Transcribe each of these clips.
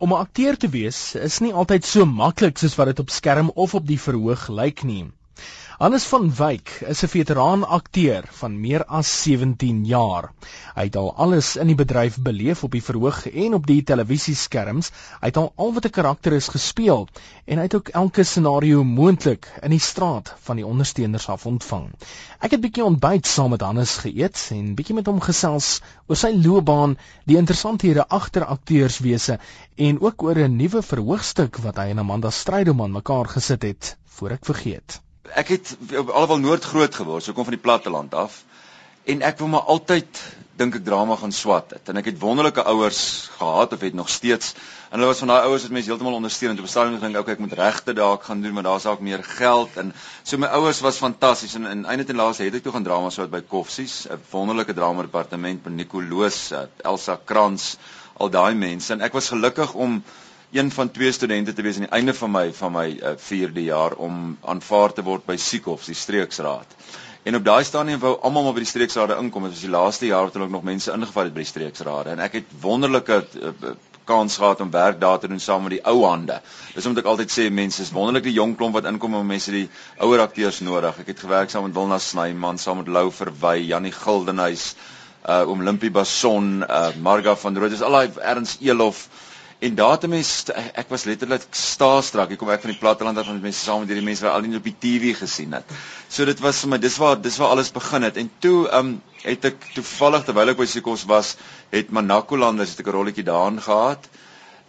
Om 'n akteur te wees is nie altyd so maklik soos wat dit op skerm of op die verhoog lyk nie. Hannes van Wyk is 'n veteraan akteur van meer as 17 jaar. Hy het al alles in die bedryf beleef op die verhoog en op die televisieskerms. Hy het al al wat 'n karakter is gespeel en hy het ook elke scenario moontlik in die straat van die ondersteuners af ontvang. Ek het bietjie ontbyt saam met Hannes geëet en bietjie met hom gesels oor sy loopbaan, die interessanthede agter akteurswese en ook oor 'n nuwe verhoogstuk wat hy en Amanda Strydom aan mekaar gesit het, voor ek vergeet ek het alhoewel noord groot geword, so kom van die platteland af. En ek wou maar altyd dink ek drama gaan swat het. En ek het wonderlike ouers gehad of het nog steeds. En hulle was van daai ouers wat mense heeltemal ondersteun en op 'n stadium gedink okay, ek moet regte dalk gaan doen, maar daar's dalk meer geld en so my ouers was fantasties en in einde en laaste het ek toe gaan drama swat by Koffsies, 'n wonderlike drama departement by Nicoloos, Elsa Krans, al daai mense en ek was gelukkig om een van twee studente te wees aan die einde van my van my uh, 4de jaar om aanvaar te word by Siekhof, die streeksraad. En op daai stadium wou almal maar by die streeksrade inkom. Dit was die laaste jaar wat hulle ook nog mense ingevat het by die streeksrade en ek het wonderlike uh, kans gehad om werk daar te doen saam met die ou hande. Dis omdat ek altyd sê mense is wonderlik die jong klomp wat inkom en mense die ouer akteurs nodig. Ek het gewerk saam met Wilna Snyman, saam met Lou Verwy, Jannie Gildenhuys, uh oom Limpie Bason, uh Marga van Rood. Dis al daai Erns Elof En daar het mense ek was letterlik staastrak. Ek kom ek van die platteland af met mense saam met hierdie mense wat al nie op die TV gesien het. So dit was my dis waar dis waar alles begin het. En toe um het ek toevallig terwyl ek by Sikos was, het Manakolanders het ek 'n rolletjie daarin gehad.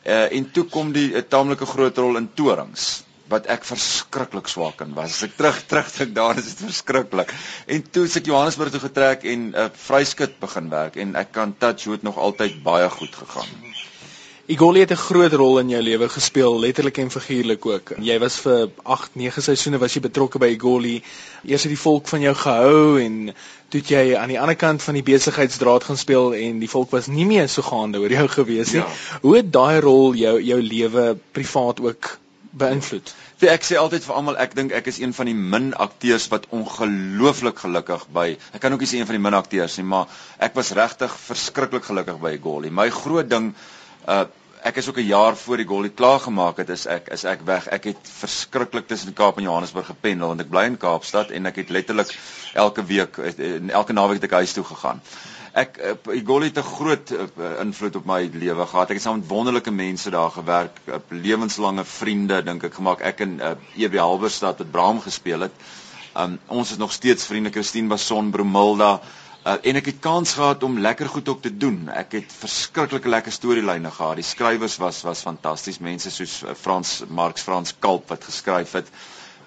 Uh en toe kom die 'n taamlike groot rol in Torings wat ek verskriklik swak in was. As ek terug terugdink daar is dit verskriklik. En toe het ek Johannesburg toe getrek en 'n uh, vryskut begin werk en ek kan touch hoe dit nog altyd baie goed gegaan. Igoli het 'n groot rol in jou lewe gespeel, letterlik en figuurlik ook. Jy was vir 8, 9 seisoene was jy betrokke by Igoli. Eers het die volk van jou gehou en toe jy aan die ander kant van die besigheidsdraad gaan speel en die volk was nie meer so gaande oor jou gewees nie. Ja. Hoe het daai rol jou jou lewe privaat ook beïnvloed? Wie ek sê altyd vir almal, ek dink ek is een van die min akteurs wat ongelooflik gelukkig by. Ek kan ook nie sê een van die min akteurs nie, maar ek was regtig verskriklik gelukkig by Igoli. My groot ding uh ek is ook 'n jaar voor die goal het klaar gemaak het is ek is ek weg. Ek het verskriklik tussen Kaap en Johannesburg gependel want ek bly in Kaapstad en ek het letterlik elke week elke naweek het ek huis toe gegaan. Ek die goal het 'n groot invloed op my lewe gehad. Ek het saam met wonderlike mense daar gewerk, lewenslange vriende dink ek gemaak. Ek in uh, EB Halberstad het Braam gespeel het. Um, ons is nog steeds vriende Christine Bason Bromilda Uh, en ek het kans gehad om lekker goed ook te doen. Ek het verskriklike lekker storielyne gehad. Die skrywers was was fantasties. Mense soos uh, Frans Marx Frans Kalp wat geskryf het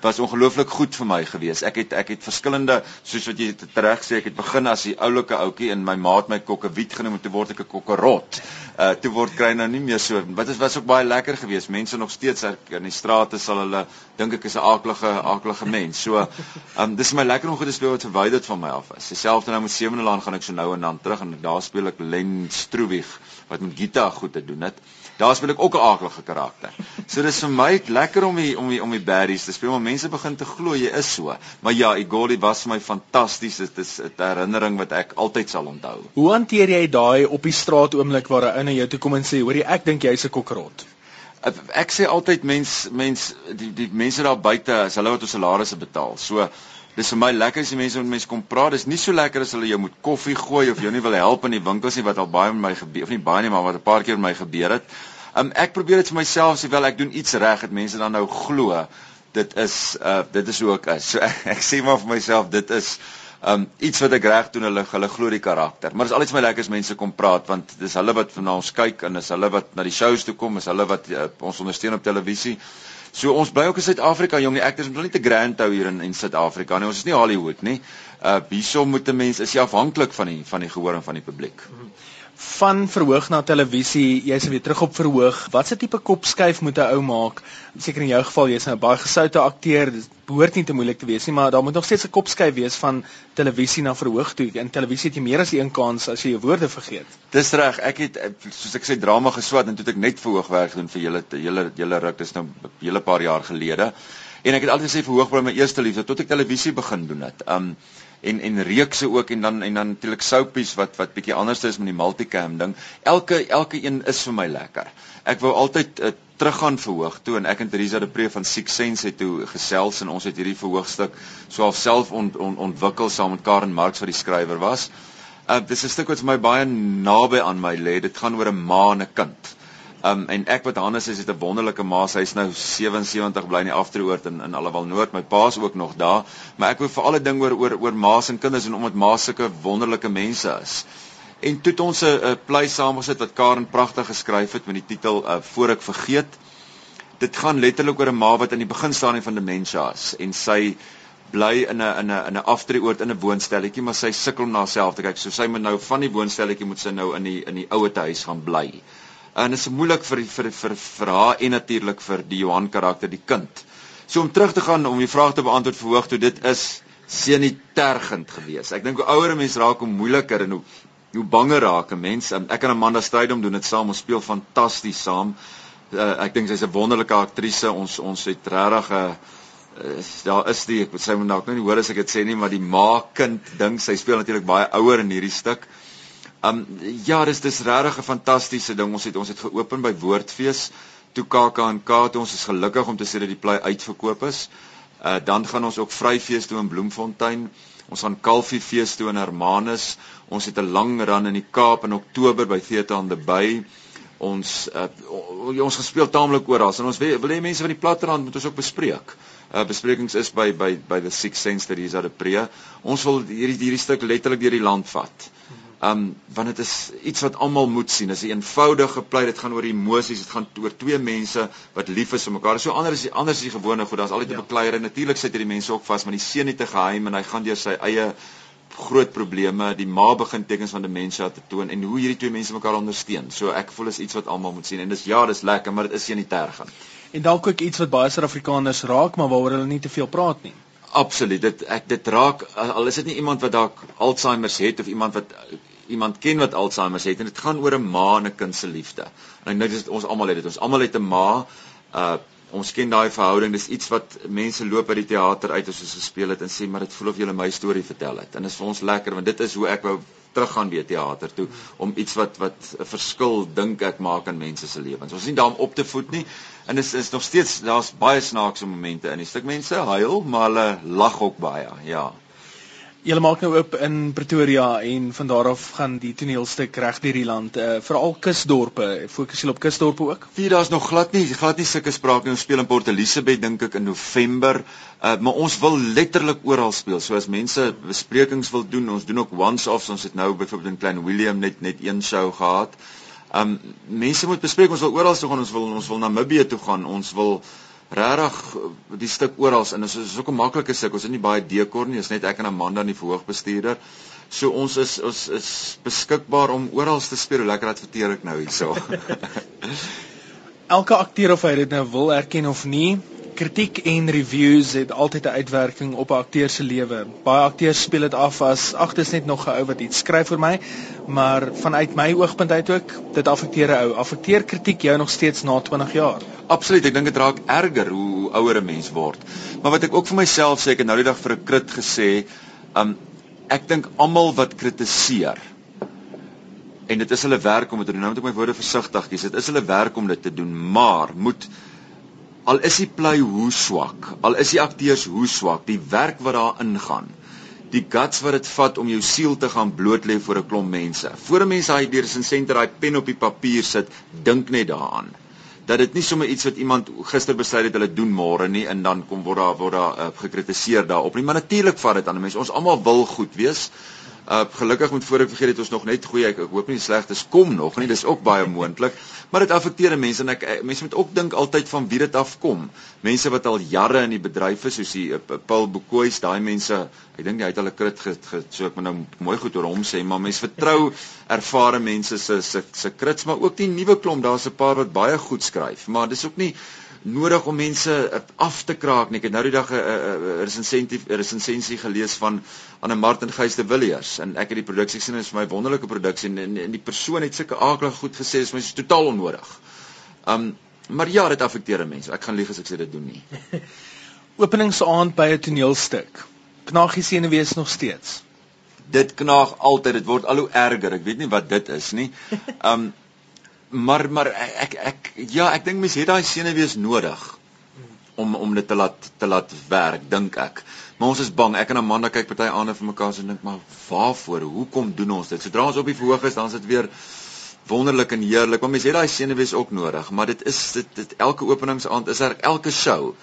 was ongelooflik goed vir my gewees. Ek het ek het verskillende soos wat jy reg sê, ek het begin as die oulike ouetjie en my maat my kokkewiet genoem en toe word ek 'n kokkerot. Uh toe word kry nou nie meer so. Wat is was ook baie lekker gewees. Mense nog steeds in die strate sal hulle dink ek is 'n aaklige aaklige mens. So um dis my lekker om goed te speel wat verwyder van my af is. Dieselfde nou met Sewende Land gaan ek so nou en dan terug en daar speel ek Len Stroewig wat met gitaar goed te doen het daar speel ek ook 'n aardige karakter. So dis vir my lekker om die, om die, om die baddies te speel, maar mense begin te glo jy is so. Maar ja, Igoli was vir my fantasties. Dit is 'n herinnering wat ek altyd sal onthou. Hoe hanteer jy daai op die straat oomblik waar 'n ou na jou toe kom en sê, "Hoerie, ek dink jy's 'n kokkerot." Ek, ek sê altyd mens mens die die mense daar buite, as hulle wat ons salarisse betaal. So Dis vir my lekker as die mense met mense kom praat. Dis nie so lekker as hulle jou moet koffie gooi of jou nie wil help in die winkels nie wat al baie met my gebeur of nie baie nie, maar wat 'n paar keer met my gebeur het. Um ek probeer dit vir myself sê wel ek doen iets reg dat mense dan nou glo dit is uh dit is hoe ek is. So ek, ek sê maar vir myself dit is um iets wat ek reg doen hulle hulle glo die karakter. Maar dis altyd vir my lekker as mense kom praat want dis hulle wat na ons kyk en dis hulle wat na die shows toe kom, is hulle wat uh, ons ondersteun op televisie. So ons bly ook in Suid-Afrika, jong, die actors moet nie te grand hou hier in in Suid-Afrika nie. Ons is nie Hollywood nie. Uh hierso moet 'n mens is jy afhanklik van die van die gehoor en van die publiek. Mm -hmm van verhoog na televisie, jy's weer terug op verhoog. Watse tipe kopskuif moet 'n ou maak? Seker in jou geval jy's nou 'n baie gesoute akteur, dit behoort nie te moeilik te wees nie, maar daar moet nog steeds 'n kopskuif wees van televisie na verhoog toe. In televisie het jy meer as een kans as jy jou woorde vergeet. Dis reg. Ek het soos ek sê drama geswat en toe ek net verhoogwerk gedoen vir julle julle julle ruk. Dis nou 'n hele paar jaar gelede. En ek het altyd gesê verhoog bly my eerste liefde tot ek televisie begin doen het. Um en en reekse ook en dan en dan natuurlik soapies wat wat bietjie anders is met die multicam ding. Elke elke een is vir my lekker. Ek wou altyd uh, teruggaan verhoog toe en ek en Teresa de Pre van Six Sense het toe gesels en ons het hierdie verhoogstuk so self ont, ont, ontwikkel saam met Karen Marx wat die skrywer was. Uh dis 'n stuk wat vir my baie naby aan my lê. Dit gaan oor 'n ma en 'n kind. Um en ek wat Hannes is, het 'n wonderlike ma. Sy's nou 77 bly in die Afdroogoord in in Allewal Noord. My pa's ook nog daar. Maar ek wil vir alle ding oor oor oor ma's en kinders en omdat ma's sulke wonderlike mense is. En toe het ons 'n play saamgesit wat Karen pragtig geskryf het met die titel uh, Voor ek vergeet. Dit gaan letterlik oor 'n ma wat in die beginstadium van demensie is en sy bly in 'n in 'n in 'n aftreeoord in 'n woonstelletjie, maar sy sukkel om na haarself te kyk. So sy moet nou van die woonstelletjie moet sy nou in die in die ouete huis gaan bly en dit is moeilik vir vir vir vir haar en natuurlik vir die Johan karakter die kind. So om terug te gaan om die vraag te beantwoord verhoog toe dit is senitergend geweest. Ek dink hoe ouer 'n mens raak hoe moeiliker en hoe hoe banger raak 'n mens. Ek en Amanda Strydom doen dit saam. Ons speel fantasties saam. Uh, ek dink sy's 'n wonderlike aktrise. Ons ons het regtig 'n uh, uh, daar is die ek sê moet dalk nou nie hoor as ek dit sê nie, maar die ma kind ding. Sy speel natuurlik baie ouer in hierdie stuk. Um ja, dis dis regtig 'n fantastiese ding. Ons het ons het geopen by Woordfees toe KAK&K toe ons is gelukkig om te sê dat die play uitverkoop is. Uh dan gaan ons ook Vryfees toe in Bloemfontein. Ons gaan Kalfiefees toe in Hermanus. Ons het 'n lang run in die Kaap in Oktober by Theater on the Bay. Ons uh, ons gespeel taamlik oral en ons wil, hê mense van die platterand moet ons ook bespreek. Uh besprekings is by by by the Six Sense that is at a pre. Ons wil hierdie hierdie stuk letterlik deur die land vat. Um want dit is iets wat almal moet sien. Dit is 'n eenvoudige pleit. Dit gaan oor emosies. Dit gaan oor twee mense wat lief is vir mekaar. So anders is anders is die gewone goed. Daar's altyd 'n ja. bekleier en natuurlik sit hierdie mense ook vas, maar die seun het 'n geheim en hy gaan deur sy eie groot probleme. Die ma begin tekens van demensie te toon en hoe hierdie twee mense mekaar ondersteun. So ek voel is iets wat almal moet sien en dis ja, dis lekker, maar dit is nie tergend. En dalk ook iets wat baie Suid-Afrikaners raak, maar waaroor hulle nie te veel praat nie. Absoluut. Dit ek dit raak al is dit nie iemand wat dalk Alzheimer het of iemand wat iemand ken wat Alzheimer het en dit gaan oor 'n ma en 'n kind se liefde. En ek dink dit is ons almal het dit. Ons almal het 'n ma. Uh ons ken daai verhouding. Dis iets wat mense loop by die teater uit as ons gespeel het en sê maar dit voel of jy my storie vertel het. En dit is vir ons lekker want dit is hoe ek wou teruggaan weer teater toe om iets wat wat 'n verskil dink ek maak in mense se lewens. Ons is nie daar om op te voed nie. En dit is, is nog steeds daar's baie snaakse momente in. Die stuk mense huil, maar hulle lag ook baie. Ja. Julle maak nou oop in Pretoria en van daar af gaan die toneelstuk reg deur die land. Uh veral kusdorpe. Fokus julle op kusdorpe ook? Nee, daar's nog glad nie, glad nie sulke sprake. Ons speel in Port Elizabeth dink ek in November. Uh maar ons wil letterlik oral speel. So as mense besprekings wil doen, ons doen ook once-offs. Ons het nou byvoorbeeld in Klein Willem net net een show gehad. Um mense moet bespreek, ons wil oral toe gaan. Ons wil ons wil Namibië toe gaan. Ons wil regtig die stuk oral en dit is ook 'n maklike stuk. Ons het nie baie dekor nie. Is net ek en Amanda in die verhoogbestuurder. So ons is ons is beskikbaar om oral te speel. Hoe lekker adverteer ek nou hierso. Elke akteur of hy dit nou wil erken of nie, kritiek en reviews het altyd 'n uitwerking op 'n akteur se lewe. Baie akteurs speel dit af as ag dis net nog 'n ou wat iets skryf vir my, maar vanuit my oogpunt uit ook, dit affekteer 'n ou. Affekteer kritiek jou nog steeds na 20 jaar? Absoluut, ek dink dit raak erger hoe ouer 'n mens word. Maar wat ek ook vir myself sê, ek het nou die dag vir 'n krit gesê, um ek dink almal wat kritiseer en dit is hulle werk om dit te doen. Nou moet ek my woorde versigtig kies. Dit is hulle werk om dit te doen, maar moet al is die play hoe swak, al is die akteurs hoe swak, die werk wat daar ingaan, die guts wat dit vat om jou siel te gaan bloot lê voor 'n klomp mense. Voor 'n mens daai deur in senter daai pen op die papier sit, dink net daaraan. Dat dit nie sommer iets wat iemand gister besluit het hulle doen môre nie en dan kom word daar word daar uh, gekritiseer daarop nie. Maar natuurlik vat dit aan mense ons almal wil goed wees. Uh gelukkig moet voor ek vergeet het ons nog net goeie ek, ek hoop nie slegtes kom nog nie. Dis ook baie moontlik maar dit affekteer mense en ek mense moet ook dink altyd van wie dit afkom. Mense wat al jare in die bedryf is soos die uh, Paul Bokois daai mense ek dink hy het hulle krit ge, ge, so ek moet nou mooi goed oor hom sê maar mense vertrou ervare mense se se se krits maar ook die nuwe klomp daar's 'n paar wat baie goed skryf maar dis ook nie nodig om mense af te kraak nie. Ek het nou die dag 'n resensie 'n resensie gelees van aan 'n Martin Geyse de Villiers en ek het die produksie gesien en dit is vir my wonderlike produksie en, en, en die persoon het sulke aaklig goed gesê, dit is my totaal onnodig. Um maar ja, dit affekteer mense. Ek gaan lieg as ek sê dit doen nie. Openingsaand by 'n toneelstuk. Knaag die senuwees nog steeds. Dit knaag altyd, dit word al hoe erger. Ek weet nie wat dit is nie. Um maar maar ek ek ja, ek dink mense het daai senuwees nodig om om dit te laat te laat werk, dink ek. Maar ons is bang. Ek en Amanda kyk party aande vir mekaar en dink maar waarvoor? Hoekom doen ons dit? Sodra ons op die verhoog is, dan is dit weer wonderlik en heerlik. Maar mense het daai senuwees ook nodig, maar dit is dit, dit elke openingsaand is daar elke show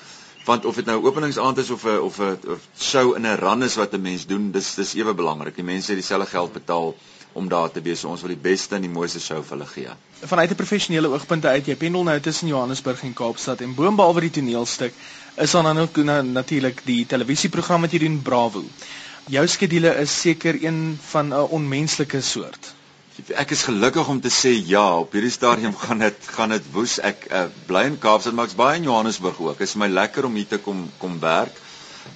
want of dit nou openingsaand is of 'n of 'n show in 'n run is wat 'n mens doen, dis dis ewe belangrik. Die mense het dieselfde geld betaal om daar te wees. Ons wil die beste en die mooiste show vir hulle gee. Vanuit 'n professionele oogpunt uit, jy pendel nou tussen Johannesburg en Kaapstad en boonbehalwe die toneelstuk is dan ook nou natuurlik die televisieprogram wat jy doen Bravo. Jou skedule is seker een van 'n onmenslike soort. Ek is gelukkig om te sê ja, op hierdie stadium gaan dit gaan dit woes. Ek uh, bly in Kaapstad, maar ek's baie in Johannesburg ook. Dit is my lekker om hier te kom kom werk.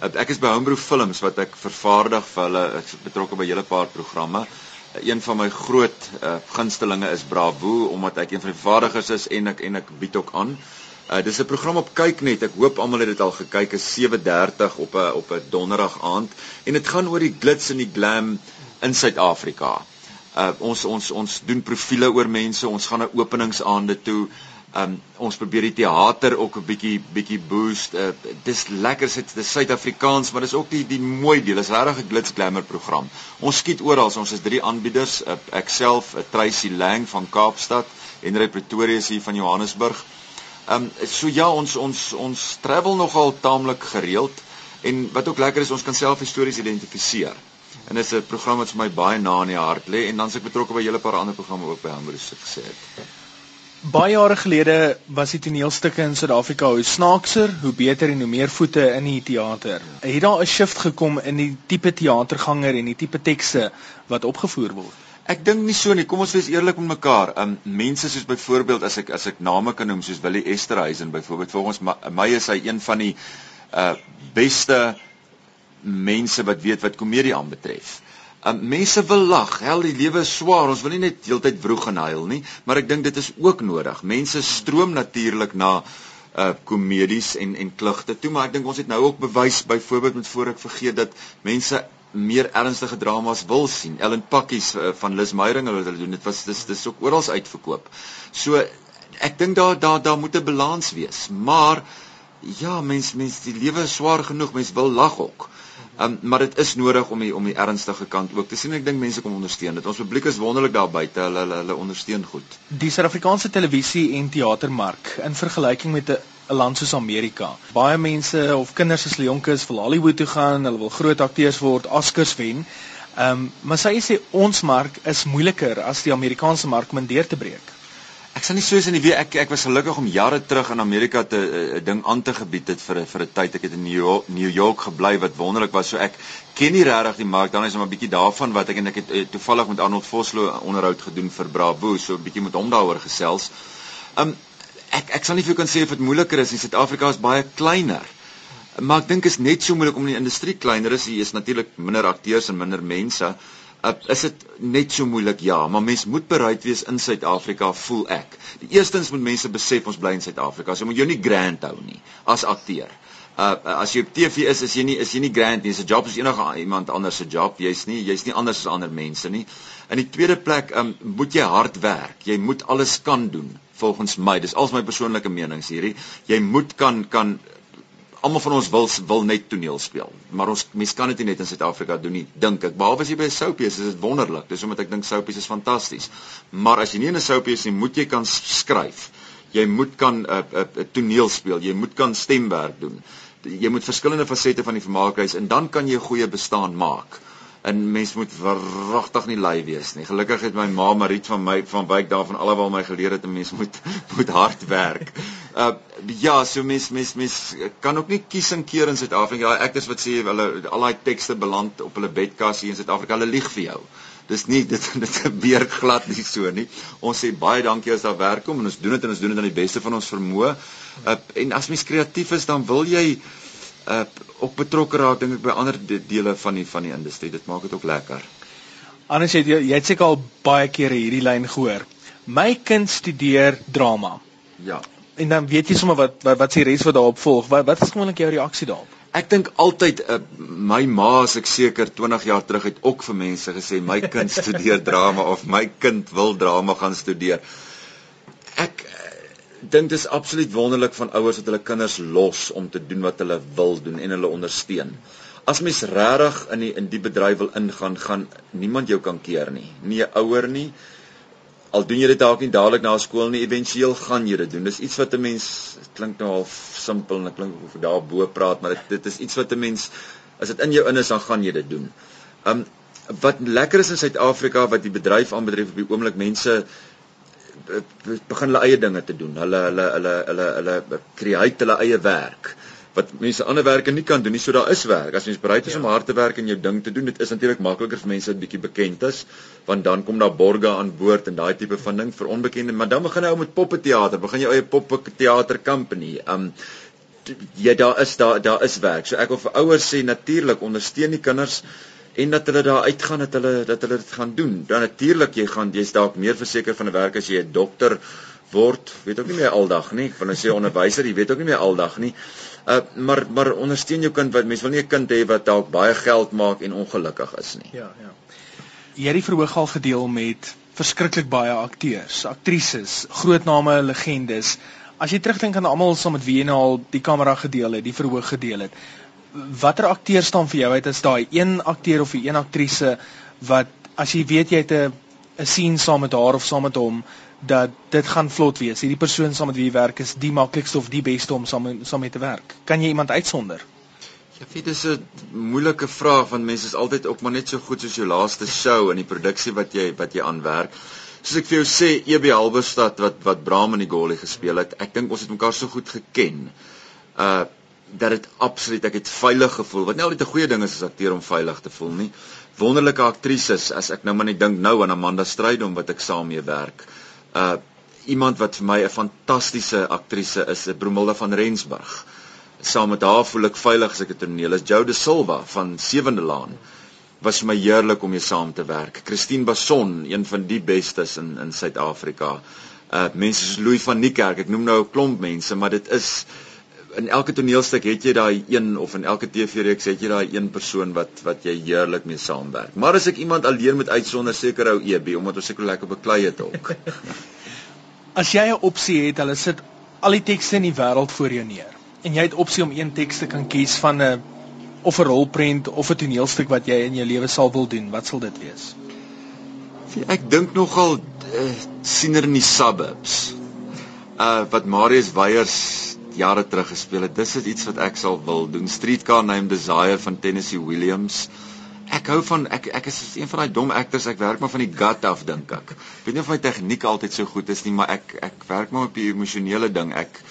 Uh, ek is by Homebrew Films wat ek vervaardig vir hulle. Ek is betrokke by 'n hele paar programme. Uh, een van my groot uh, gunstelinge is Bravo omdat ek een van die vervaardigers is en ek en ek bied ook aan. Uh, dis 'n program op kyknet. Ek hoop almal het dit al gekyk. Is 7:30 op 'n op 'n donderdag aand en dit gaan oor die glitz en die glam in Suid-Afrika. Uh ons ons ons doen profile oor mense. Ons gaan na openingsaande toe. Um ons probeer die teater ook 'n bietjie bietjie boost. Uh dis lekker sit dis Suid-Afrikaans, maar dis ook die die mooi deel. Dis regtig 'n glitz glamour program. Ons skiet oral. Ons is drie aanbieders. Uh, ek self, uh, Tracy Lang van Kaapstad, Henry Pretorius hier van Johannesburg. Um so ja, ons ons ons travel nogal taamlik gereeld en wat ook lekker is, ons kan self histories identifiseer en dit is 'n program wat vir my baie na in die hart lê en dan se ek betrokke by 'n hele paar ander programme ook by Hamburg se gesê het. Baie jare gelede was die toneelstukke in Suid-Afrika hoe snaakser, hoe beter en hoe meer voete in die teater. Het daar 'n shift gekom in die tipe teaterganger en die tipe tekste wat opgevoer word? Ek dink nie so nie. Kom ons wees eerlik met mekaar. Um mense soos byvoorbeeld as ek as ek name kan noem soos Willie Esterhuizen byvoorbeeld, volgens my, is hy een van die uh beste mense wat weet wat komedie aanbetref. Um, mense wil lag. Hel, die lewe is swaar. Ons wil nie net heeltyd vroeg en huil nie, maar ek dink dit is ook nodig. Mense stroom natuurlik na uh komedies en en klugte toe, maar ek dink ons het nou ook bewys byvoorbeeld met voor ek vergeet dat mense meer ernstige dramas wil sien. Ellen Pakkies uh, van Lis Meyering hulle doen. Dit was dis dis ook oral uitverkoop. So ek dink daar daar daar moet 'n balans wees. Maar ja, mens mens die lewe is swaar genoeg. Mens wil lag ook. Um, maar dit is nodig om die om die ernstige kant ook te sien. Ek dink mense kom ondersteun dit. Ons publiek is wonderlik daar buite. Hulle hulle hulle ondersteun goed. Die Suid-Afrikaanse televisie en teatermark in vergelyking met 'n land soos Amerika. Baie mense of kinders as jonkies wil Hollywood toe gaan, hulle wil groot akteurs word, Oscars wen. Ehm, um, maar sy sê ons mark is moeiliker as die Amerikaanse mark om deur te breek. Ek sal nie soos in die week ek ek was gelukkig om jare terug in Amerika te 'n uh, ding aan te gebied het vir vir 'n tyd. Ek het in New York, New York gebly wat wonderlik was. So ek ken nie regtig die mark. Dan is maar 'n bietjie daarvan wat ek en ek het uh, toevallig met Arnold Vosloo onderhoud gedoen vir Bravo so 'n bietjie met hom daaroor gesels. Um ek ek sal nie vir jou kan sê of dit moeiliker is in Suid-Afrika is baie kleiner. Maar ek dink is net so moeilik om in die industrie kleiner is. Hier is natuurlik minder akteurs en minder mense uh, is dit net so moeilik ja, maar mens moet bereid wees in Suid-Afrika voel ek. Die eerstens moet mense besef ons bly in Suid-Afrika. So moet jy nie grand hou nie as akteur. Uh as jy op TV is, is jy nie is jy nie grand nie. Dis 'n job soos enige iemand anders se job. Jy's nie jy's nie anders as ander mense nie. In die tweede plek, um moet jy hard werk. Jy moet alles kan doen volgens my. Dis als my persoonlike menings hierdie. Jy moet kan kan almal van ons wil wil net toneel speel. Maar ons mens kan dit nie net in Suid-Afrika doen nie, dink ek. Behalwe as jy by Soapies is, is dit wonderlik. Dis omdat ek dink Soapies is fantasties. Maar as jy nie in 'n Soapies nie, moet jy kan skryf. Jy moet kan 'n uh, 'n uh, uh, toneel speel. Jy moet kan stemwerk doen. Jy moet verskillende fasette van die vermaakhuis en dan kan jy 'n goeie bestaan maak en mens moet verragtig nie lui wees nie. Gelukkig het my ma Mariet van my van wyk daarvan alhoewel my geleer het 'n mens moet moet hard werk. Uh ja, so mens mens mens kan ook nie kies en keer in Suid-Afrika. Ek is wat sê hulle al daai tekste beland op hulle bedkas hier in Suid-Afrika. Hulle lieg vir jou. Dis nie dit dit gebeur glad nie so nie. Ons sê baie dankie as daar werk kom en ons doen dit en ons doen dit aan die beste van ons vermoë. Uh en as mens kreatief is, dan wil jy uh ook betrokke raak dink ek by ander de dele van die van die industrie. Dit maak dit ook lekker. Anders het jy jy het seker al baie kere hierdie lyn gehoor. My kind studeer drama. Ja. en dan weet jy sommer wat wat, wat se res wat daarop volg. Wat wat is gewoonlik jou reaksie daarop? Ek dink altyd uh, my ma as ek seker 20 jaar terug het ook vir mense gesê my kind studeer drama of my kind wil drama gaan studeer. Ek dink dit is absoluut wonderlik van ouers wat hulle kinders los om te doen wat hulle wil doen en hulle ondersteun. As mens regtig in die in die bedryf wil ingaan, gaan niemand jou kan keer nie. Nie 'n ouer nie, al doen jy dit dalk nie dadelik na skool nie, éventueel gaan jy dit doen. Dis iets wat 'n mens klink nou al simpel en ek klink of daar bo praat, maar dit, dit is iets wat 'n mens as dit in jou in is, dan gaan jy dit doen. Um wat lekker is in Suid-Afrika wat die bedryf aanbetref op die oomblik mense begin hulle eie dinge te doen. Hulle hulle hulle hulle hulle create hulle eie werk wat mense ander werke nie kan doen nie. So daar is werk. As mens bereid is ja. om hard te werk en jou ding te doen, dit is natuurlik makliker vir mense wat bietjie bekend is, want dan kom daar borge aan boord en daai tipe van ding vir onbekende, maar dan begin jy ou met poppeteater, begin jy eie poppeteater company. Um ja, daar is daar daar is werk. So ek wil vir ouers sê natuurlik ondersteun die kinders en dat hulle daar uitgaan dat hulle dat hulle dit gaan doen. Dan natuurlik jy gaan jy's dalk meer verseker van 'n werk as jy 'n dokter word, weet ook nie meer aldag nie. Van as jy onderwyser, jy weet ook nie meer aldag nie. Uh maar maar ondersteun jou kind wat mense wil nie 'n kind hê wat dalk baie geld maak en ongelukkig is nie. Ja, ja. Jy het die verhoog al gedeel met verskriklik baie akteurs, aktrises, groot name, legendes. As jy terugdink aan almal saam met wie jy nou al die kamera gedeel het, die verhoog gedeel het. Watter akteurs staan vir jou uit as daai een akteur of die een aktrise wat as jy weet jy het 'n 'n scene saam met haar of saam met hom dat dit gaan vlot wees. Hierdie persoon saam met wie jy werk is die maklikste of die beste om saam saam mee te werk. Kan jy iemand uitsonder? Ja, dit is 'n moeilike vraag want mense is altyd ook maar net so goed soos jou laaste show in die produksie wat jy wat jy aanwerk. Soos ek vir jou sê, EB Halberstad wat wat Bram in die Goli gespeel het, ek dink ons het mekaar so goed geken. Uh dat dit absoluut ek het veilig gevoel. Wat nie altyd 'n goeie ding is as akteur om veilig te voel nie. Wonderlike aktrises as ek nou maar net dink nou aan Amanda Strydom wat ek saam mee werk uh iemand wat vir my 'n fantastiese aktrise is, Bromilda van Rensburg. Saam met haar voel ek veilig as ek 'n toneel is. Jode Silva van Sewende Laan was my heerlik om mee saam te werk. Christine Bason, een van die bestes in in Suid-Afrika. Uh mense soos Louis van Niekerk, ek noem nou 'n klomp mense, maar dit is in elke toneelstuk het jy daai een of in elke TV-reeks het jy daai een persoon wat wat jy heerlik mee saamwerk. Maar as ek iemand alleen moet uitsonder, seker ou EB omdat ons seker lekker beklei het ook. as jy 'n opsie het, hulle sit al die tekste in die wêreld voor jou neer en jy het opsie om een teks te kan kies van 'n of 'n rolprent of 'n toneelstuk wat jy in jou lewe sal wil doen, wat sal dit wees? Ek dink nogal uh, siener in die suburbs. Uh wat Marius Weyers jare terug gespeel het. Dis is iets wat ek sal wil doen. Streetcar Named Desire van Tennessee Williams. Ek hou van ek ek is een van daai dom akteurs. Ek werk maar van die gut af dink ek. Ek weet nie of my tegniek altyd so goed is nie, maar ek ek werk maar op die emosionele ding. Ek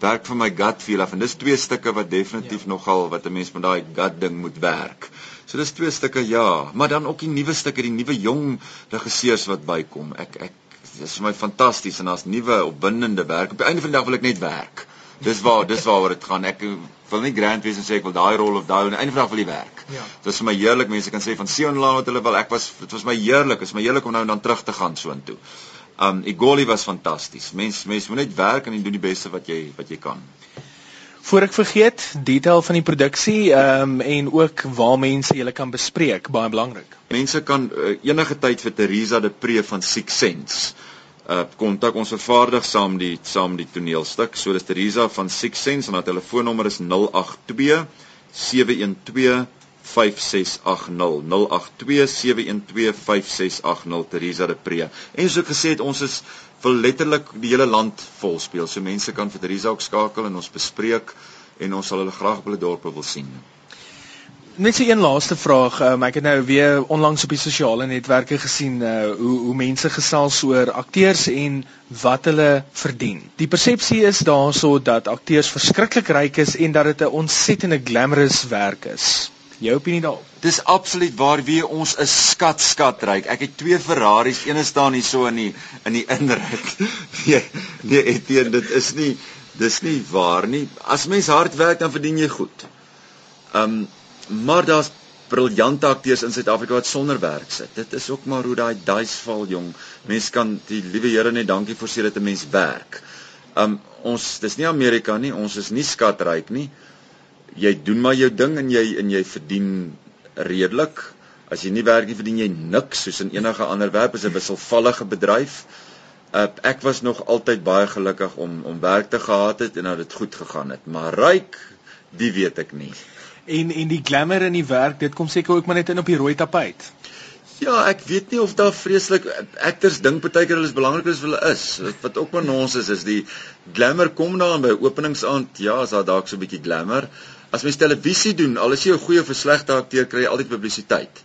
werk van my gut feel af en dis twee stukke wat definitief ja. nogal wat 'n mens met daai gut ding moet werk. So dis twee stukke ja, maar dan ook die nuwe stukke, die nuwe jong regisseurs wat bykom. Ek ek dis vir my fantasties en daar's nuwe opwindende werk. Op die einde van die dag wil ek net werk. Dis waar dis waaroor dit gaan. Ek wil nie grand wees en sê ek wil daai rol of daai en eendag wil ek werk. Ja. Dit is vir my heerlik mense kan sê van Sion Laan wat hulle wil. Ek was dit was my heerlik. Dit is my heerlik om nou en dan terug te gaan soontoe. Um Igoli was fantasties. Mense mense moet net werk en doen die beste wat jy wat jy kan. Voor ek vergeet, detail van die produksie um en ook waar mense julle kan bespreek, baie belangrik. Mense kan uh, enige tyd vir Teresa de Pre van Six Sense uh kontak ons vervaardig saam die saam die toneelstuk. So dis Teresa van Six Sense en haar telefoonnommer is 082 712 5680 082 712 5680 Teresa de Pre. En soos ek gesê het, ons is vir letterlik die hele land vol speel. So mense kan vir Teresa ook skakel en ons bespreek en ons sal hulle graag op hulle dorpe wil sien. Net so een laaste vraag. Um, ek het nou weer onlangs op die sosiale netwerke gesien uh, hoe hoe mense gesels oor akteurs en wat hulle verdien. Die persepsie is daarso dat akteurs verskriklik ryk is en dat dit 'n ontsettende glamorous werk is. Jou opinie daarop? Dis absoluut waar wie ons is skat skat ryk. Ek het twee Ferraris, een staan hier so in die in die inrit. Nee, nee, Etienne, dit is nie dis nie waar nie. As mens hard werk dan verdien jy goed. Um Maar daar's briljante akteurs in Suid-Afrika wat sonder werk sit. Dit is ook maar hoe daai dice val jong. Mense kan die liewe Here net dankie vir sê dat 'n mens werk. Um ons dis nie Amerika nie, ons is nie skatryk nie. Jy doen maar jou ding en jy en jy verdien redelik. As jy nie werk nie, verdien jy niks soos in enige ander werk, is 'n wisselvallige bedryf. Uh, ek was nog altyd baie gelukkig om om werk te gehad het en dat dit goed gegaan het, maar ryk, die weet ek nie. En en die glamour in die werk, dit kom seker ook maar net in op die rooi tapuit. Ja, ek weet nie of daar vreeslik actors dink partykeer hulle is belangriker as hulle is. Wat ook maar nonsens is, die glamour kom dan by openingsaand, ja, as daar dalk so 'n bietjie glamour. As mens televisie doen, al is jy 'n goeie of 'n slegte akteur, kry jy altyd publisiteit.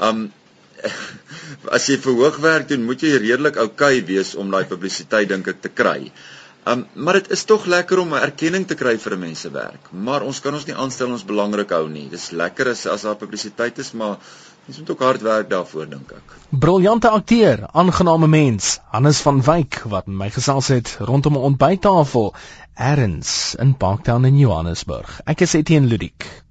Um as jy verhoogwerk doen, moet jy redelik oukei okay wees om daai publisiteit dink ek te kry. Um maar dit is tog lekker om 'n erkenning te kry vir 'n mens se werk. Maar ons kan ons nie aanstel ons belangrik hou nie. Dis lekker as as daar publisiteit is, maar mens moet ook hard werk daarvoor dink ek. Briljante akteur, aangename mens, Hannes van Wyk wat met my gesels het rondom 'n ontbyttafel erns in Parktown in Johannesburg. Ek is Etienne Ludik.